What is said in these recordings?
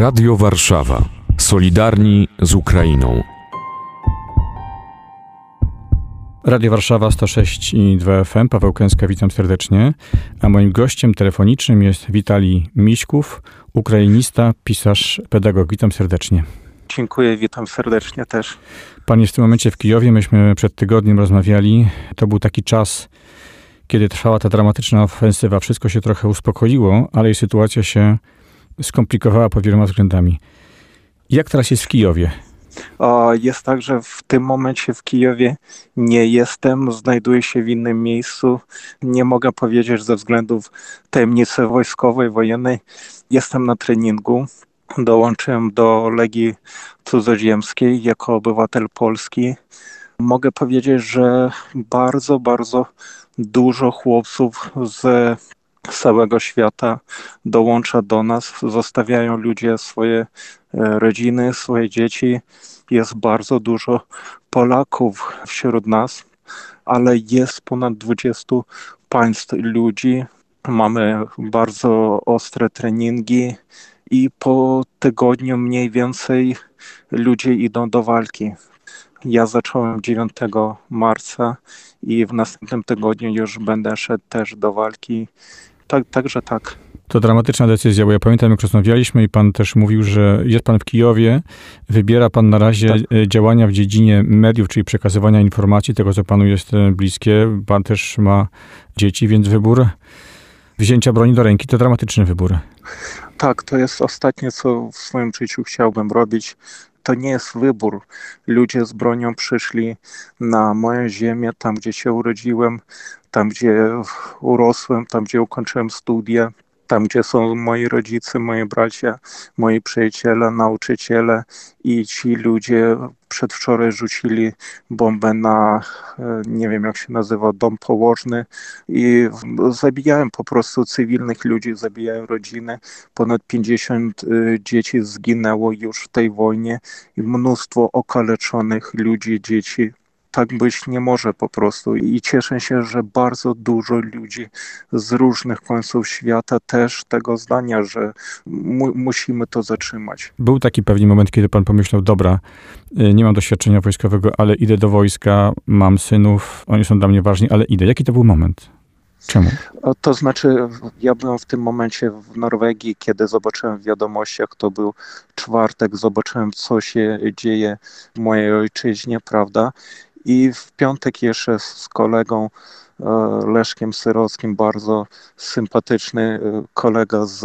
Radio Warszawa. Solidarni z Ukrainą. Radio Warszawa 106 i 2 FM. Paweł Kęska, witam serdecznie. A moim gościem telefonicznym jest Witalij Miśków, ukrainista, pisarz, pedagog. Witam serdecznie. Dziękuję, witam serdecznie też. Pan jest w tym momencie w Kijowie. Myśmy przed tygodniem rozmawiali. To był taki czas, kiedy trwała ta dramatyczna ofensywa. Wszystko się trochę uspokoiło, ale i sytuacja się skomplikowała pod wieloma względami. Jak teraz jest w Kijowie? Jest tak, że w tym momencie w Kijowie nie jestem, znajduję się w innym miejscu. Nie mogę powiedzieć ze względów tajemnicy wojskowej, wojennej. Jestem na treningu. Dołączyłem do Legii Cudzoziemskiej jako obywatel polski. Mogę powiedzieć, że bardzo, bardzo dużo chłopców z całego świata dołącza do nas. Zostawiają ludzie swoje e, rodziny, swoje dzieci. Jest bardzo dużo Polaków wśród nas, ale jest ponad 20 państw ludzi. Mamy bardzo ostre treningi i po tygodniu mniej więcej ludzie idą do walki. Ja zacząłem 9 marca i w następnym tygodniu już będę szedł też do walki tak, także tak. To dramatyczna decyzja, bo ja pamiętam, jak rozmawialiśmy i pan też mówił, że jest pan w Kijowie, wybiera pan na razie tak. E, działania w dziedzinie mediów, czyli przekazywania informacji, tego, co panu jest e, bliskie. Pan też ma dzieci, więc wybór wzięcia broni do ręki to dramatyczny wybór. Tak, to jest ostatnie, co w swoim życiu chciałbym robić. To nie jest wybór. Ludzie z bronią przyszli na moją ziemię, tam gdzie się urodziłem, tam gdzie urosłem, tam gdzie ukończyłem studia, tam gdzie są moi rodzice, moi bracia, moi przyjaciele, nauczyciele i ci ludzie przedwczoraj rzucili bombę na, e, nie wiem jak się nazywa, dom położny i zabijałem po prostu cywilnych ludzi, zabijałem rodziny. Ponad 50 e, dzieci zginęło już w tej wojnie i mnóstwo okaleczonych ludzi, dzieci tak być nie może po prostu. I cieszę się, że bardzo dużo ludzi z różnych końców świata też tego zdania, że mu musimy to zatrzymać. Był taki pewien moment, kiedy pan pomyślał, dobra, y, nie mam doświadczenia wojskowego, ale idę do wojska, mam synów, oni są dla mnie ważni, ale idę. Jaki to był moment? Czemu? To znaczy, ja byłem w tym momencie w Norwegii, kiedy zobaczyłem w wiadomościach, to był czwartek, zobaczyłem, co się dzieje w mojej ojczyźnie, prawda? I w piątek jeszcze z kolegą e, Leszkiem Syrockim, bardzo sympatyczny e, kolega z,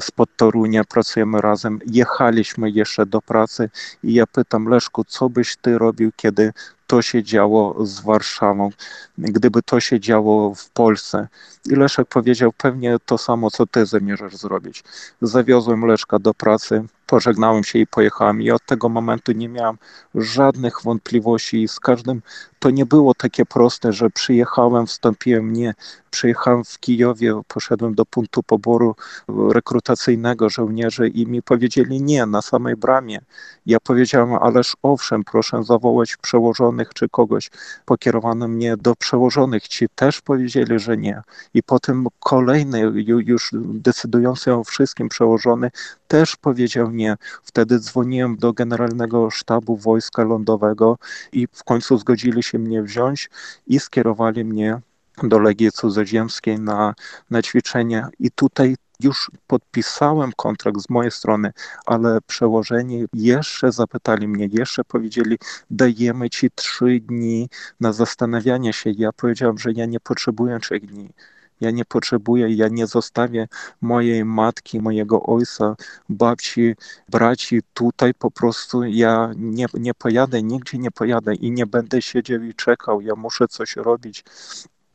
z Podtorunia, pracujemy razem. Jechaliśmy jeszcze do pracy i ja pytam Leszku, co byś ty robił, kiedy to się działo z Warszawą, gdyby to się działo w Polsce. I Leszek powiedział pewnie to samo, co ty zamierzasz zrobić. Zawiozłem Leszka do pracy, pożegnałem się i pojechałem. I od tego momentu nie miałem żadnych wątpliwości i z każdym to nie było takie proste, że przyjechałem, wstąpiłem. Nie, przyjechałem w Kijowie, poszedłem do punktu poboru rekrutacyjnego żołnierzy i mi powiedzieli nie, na samej bramie. Ja powiedziałem, ależ owszem, proszę zawołać przełożonych czy kogoś. Pokierowano mnie do przełożonych. Ci też powiedzieli, że nie. I potem kolejny, już decydujący o wszystkim przełożony, też powiedział nie. Wtedy dzwoniłem do Generalnego Sztabu Wojska Lądowego i w końcu zgodzili się mnie wziąć i skierowali mnie do Legii Cudzoziemskiej na, na. I tutaj już podpisałem kontrakt z mojej strony, ale przełożeni jeszcze zapytali mnie, jeszcze powiedzieli, dajemy ci trzy dni na zastanawianie się. Ja powiedziałem, że ja nie potrzebuję trzech dni. Ja nie potrzebuję, ja nie zostawię mojej matki, mojego ojca, babci, braci tutaj po prostu. Ja nie, nie pojadę, nigdzie nie pojadę i nie będę siedział i czekał. Ja muszę coś robić.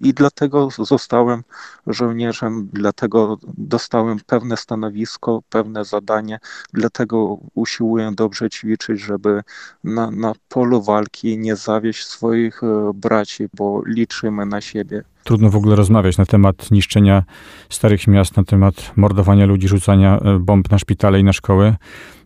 I dlatego zostałem żołnierzem, dlatego dostałem pewne stanowisko, pewne zadanie, dlatego usiłuję dobrze ćwiczyć, żeby na, na polu walki nie zawieść swoich e, braci, bo liczymy na siebie. Trudno w ogóle rozmawiać na temat niszczenia starych miast, na temat mordowania ludzi, rzucania e, bomb na szpitale i na szkoły,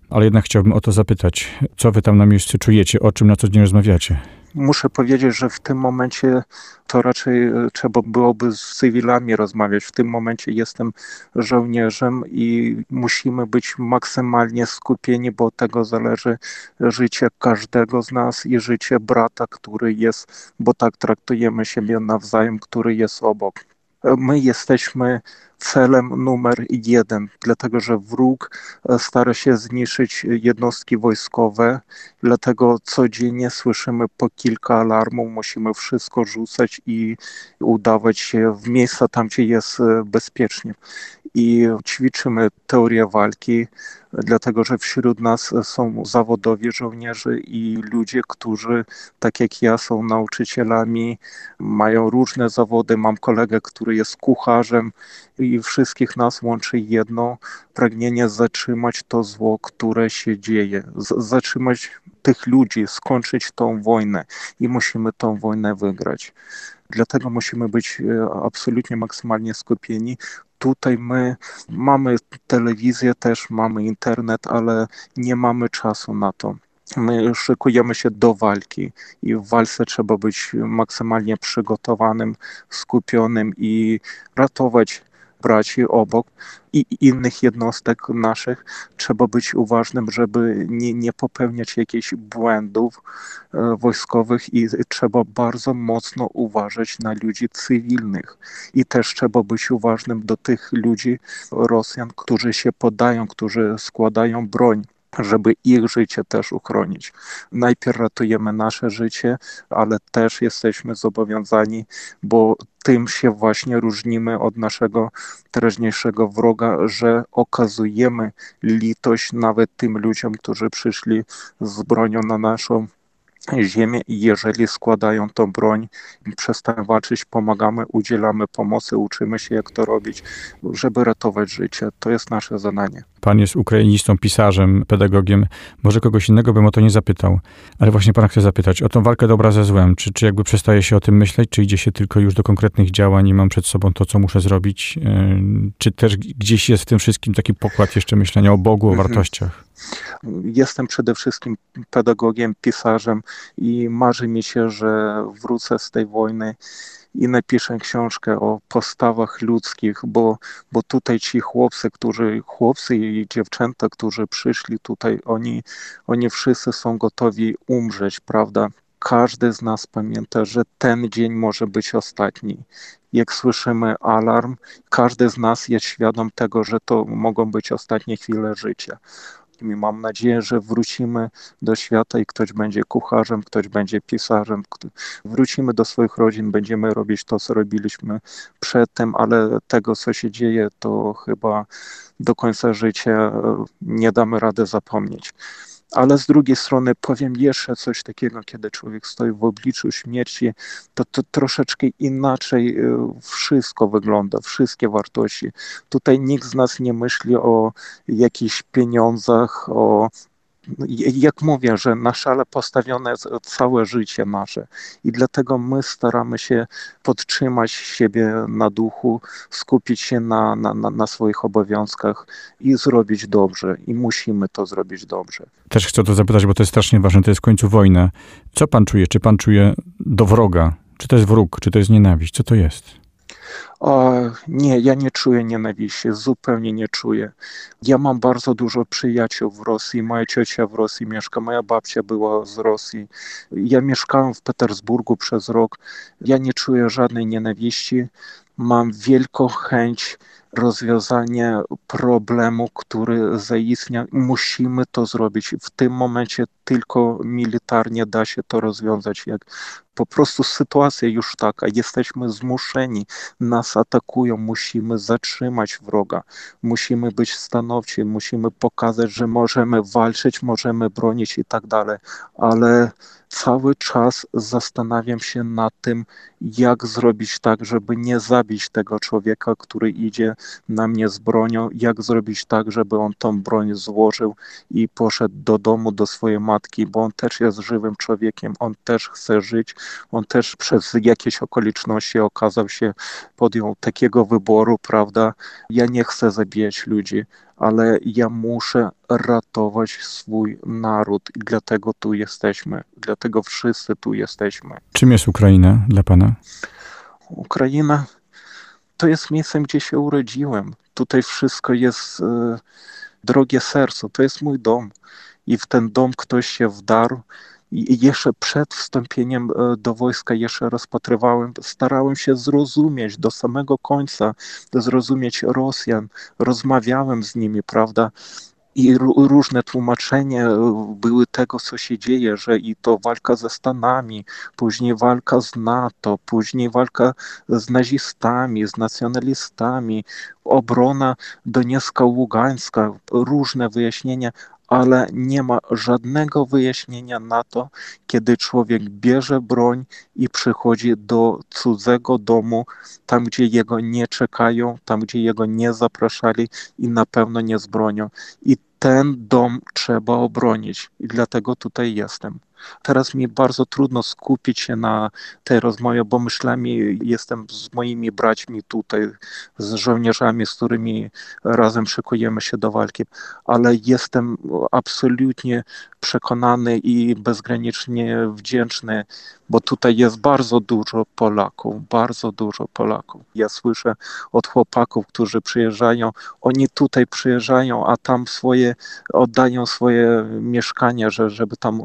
ale jednak chciałbym o to zapytać. Co wy tam na miejscu czujecie? O czym na co dzień rozmawiacie? Muszę powiedzieć, że w tym momencie to raczej e, trzeba byłoby z cywilami rozmawiać. W tym momencie jestem żołnierzem i musimy być maksymalnie skupieni, bo od tego zależy życie każdego z nas i życie brata, który jest, bo tak traktujemy siebie nawzajem, który jest obok. My jesteśmy celem numer jeden, dlatego że wróg e, stara się zniszczyć jednostki wojskowe, dlatego codziennie słyszymy po kilka alarmów, musimy wszystko rzucać i udawać się w miejsca tam, gdzie jest e, bezpiecznie i ćwiczymy teorię walki, dlatego że wśród nas są zawodowi żołnierze i ludzie, którzy, tak jak ja, są nauczycielami, mają różne zawody. Mam kolegę, który jest kucharzem i wszystkich nas łączy jedno pragnienie zatrzymać to zło, które się dzieje, zatrzymać tych ludzi, skończyć tą wojnę i musimy tą wojnę wygrać. Dlatego musimy być e, absolutnie maksymalnie skupieni tutaj my mamy telewizję też, mamy internet, ale nie mamy czasu na to. My szykujemy się do walki i w walce trzeba być maksymalnie przygotowanym, skupionym i ratować braci obok i innych jednostek naszych. Trzeba być uważnym, żeby nie, nie popełniać jakichś błędów e, wojskowych i trzeba bardzo mocno uważać na ludzi cywilnych. I też trzeba być uważnym do tych ludzi, Rosjan, którzy się podają, którzy składają broń żeby ich życie też uchronić. Najpierw ratujemy nasze życie, ale też jesteśmy zobowiązani, bo tym się właśnie różnimy od naszego teraźniejszego wroga, że okazujemy litość nawet tym ludziom, którzy przyszli z bronią na naszą ziemię i jeżeli składają tą broń, przestają walczyć, pomagamy, udzielamy pomocy, uczymy się jak to robić, żeby ratować życie. To jest nasze zadanie. Pan jest ukrainistą, pisarzem, pedagogiem. Może kogoś innego bym o to nie zapytał, ale właśnie pana chcę zapytać o tą walkę dobra ze złem. Czy, czy jakby przestaje się o tym myśleć, czy idzie się tylko już do konkretnych działań i mam przed sobą to, co muszę zrobić? Yy, czy też gdzieś jest w tym wszystkim taki pokład jeszcze myślenia o Bogu, o mhm. wartościach? Jestem przede wszystkim pedagogiem, pisarzem i marzy mi się, że wrócę z tej wojny i napiszę książkę o postawach ludzkich, bo, bo tutaj ci chłopcy, którzy, chłopcy i dziewczęta, którzy przyszli tutaj, oni, oni wszyscy są gotowi umrzeć, prawda? Każdy z nas pamięta, że ten dzień może być ostatni. Jak słyszymy alarm, każdy z nas jest świadom tego, że to mogą być ostatnie chwile życia i mam nadzieję, że wrócimy do świata i ktoś będzie kucharzem, ktoś będzie pisarzem, wrócimy do swoich rodzin, będziemy robić to, co robiliśmy przedtem, ale tego, co się dzieje, to chyba do końca życia nie damy rady zapomnieć. Ale z drugiej strony powiem jeszcze coś takiego, kiedy człowiek stoi w obliczu śmierci, to, to troszeczkę inaczej y, wszystko wygląda, wszystkie wartości. Tutaj nikt z nas nie myśli o jakichś pieniądzach, o jak mówię, że na szale postawione całe życie nasze i dlatego my staramy się podtrzymać siebie na duchu, skupić się na, na, na, swoich obowiązkach i zrobić dobrze i musimy to zrobić dobrze. Też chcę to zapytać, bo to jest strasznie ważne, to jest w końcu wojna. Co pan czuje? Czy pan czuje do wroga? Czy to jest wróg? Czy to jest nienawiść? Co to jest? O, nie, ja nie czuję nienawiści, zupełnie nie czuję. Ja mam bardzo dużo przyjaciół w Rosji, moja ciocia w Rosji mieszka, moja babcia była z Rosji. Ja mieszkałem w Petersburgu przez rok. Ja nie czuję żadnej nienawiści. Mam wielką chęć rozwiązania problemu, który zaistniał. Musimy to zrobić. W tym momencie tylko militarnie da się to rozwiązać. Jak po prostu sytuacja już taka, jesteśmy zmuszeni, nas atakują, musimy zatrzymać wroga, musimy być stanowczy, musimy pokazać, że możemy walczyć, możemy bronić i tak dalej, ale cały czas zastanawiam się nad tym, jak zrobić tak, żeby nie zabić tego człowieka, który idzie na mnie z bronią, jak zrobić tak, żeby on tą broń złożył i poszedł do domu, do swojej matki, bo on też jest żywym człowiekiem, on też chce żyć, on też przez jakieś okoliczności okazał się, podjął takiego wyboru, prawda? Ja nie chcę zabijać ludzi, ale ja muszę ratować swój naród i dlatego tu jesteśmy, dlatego wszyscy tu jesteśmy. Czym jest Ukraina dla Pana? Ukraina to jest miejscem, gdzie się urodziłem. Tutaj wszystko jest e, drogie sercu, to jest mój dom. I w ten dom ktoś się wdarł. I jeszcze przed wstąpieniem e, do wojska jeszcze rozpatrywałem, starałem się zrozumieć do samego końca, zrozumieć Rosjan, rozmawiałem z nimi, prawda? I różne tłumaczenia e, były tego, co się dzieje, że i to walka ze Stanami, później walka z NATO, później walka z nazistami, z nacjonalistami, obrona Doniecka, Ługańska, różne wyjaśnienia, ale nie ma żadnego wyjaśnienia na to, kiedy człowiek bierze broń i przychodzi do cudzego domu, tam gdzie jego nie czekają, tam gdzie jego nie zapraszali i na pewno nie z bronią. I ten dom trzeba obronić i dlatego tutaj jestem. Teraz mi bardzo trudno skupić się na tej rozmowie, bo myślami jestem z moimi braćmi tutaj, z żołnierzami, z którymi razem szykujemy się do walki, ale jestem absolutnie przekonany i bezgranicznie wdzięczny, bo tutaj jest bardzo dużo Polaków, bardzo dużo Polaków. Ja słyszę od chłopaków, którzy przyjeżdżają, oni tutaj przyjeżdżają, a tam swoje, oddają swoje mieszkania, że, żeby tam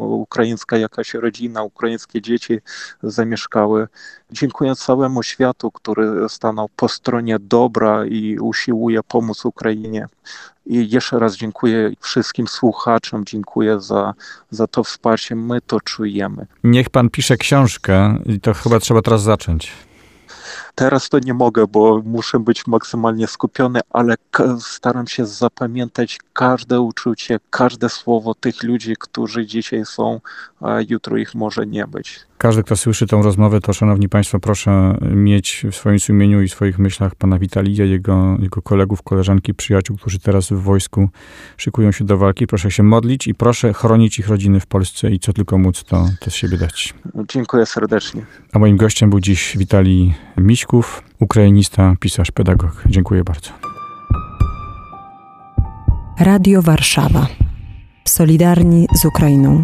ukraińska jakaś rodzina, ukraińskie dzieci zamieszkały. Dziękuję całemu światu, który stanął po stronie dobra i usiłuje pomóc Ukrainie. I jeszcze raz dziękuję wszystkim słuchaczom, dziękuję za, za to wsparcie. My to czujemy. Niech pan pisze książkę i to chyba trzeba teraz zacząć. Teraz to nie mogę, bo muszę być maksymalnie skupiony, ale staram się zapamiętać każde uczucie, każde słowo tych ludzi, którzy dzisiaj są, a jutro ich może nie być. Każdy, kto słyszy tą rozmowę, to szanowni państwo, proszę mieć w swoim sumieniu i swoich myślach pana Witalija, jego, jego kolegów, koleżanki, przyjaciół, którzy teraz w wojsku szykują się do walki. Proszę się modlić i proszę chronić ich rodziny w Polsce i co tylko móc, to, to z siebie dać. Dziękuję serdecznie. A moim gościem był dziś Witalij Ukrainista, pisarz, pedagog. Dziękuję bardzo. Radio Warszawa. Solidarni z Ukrainą.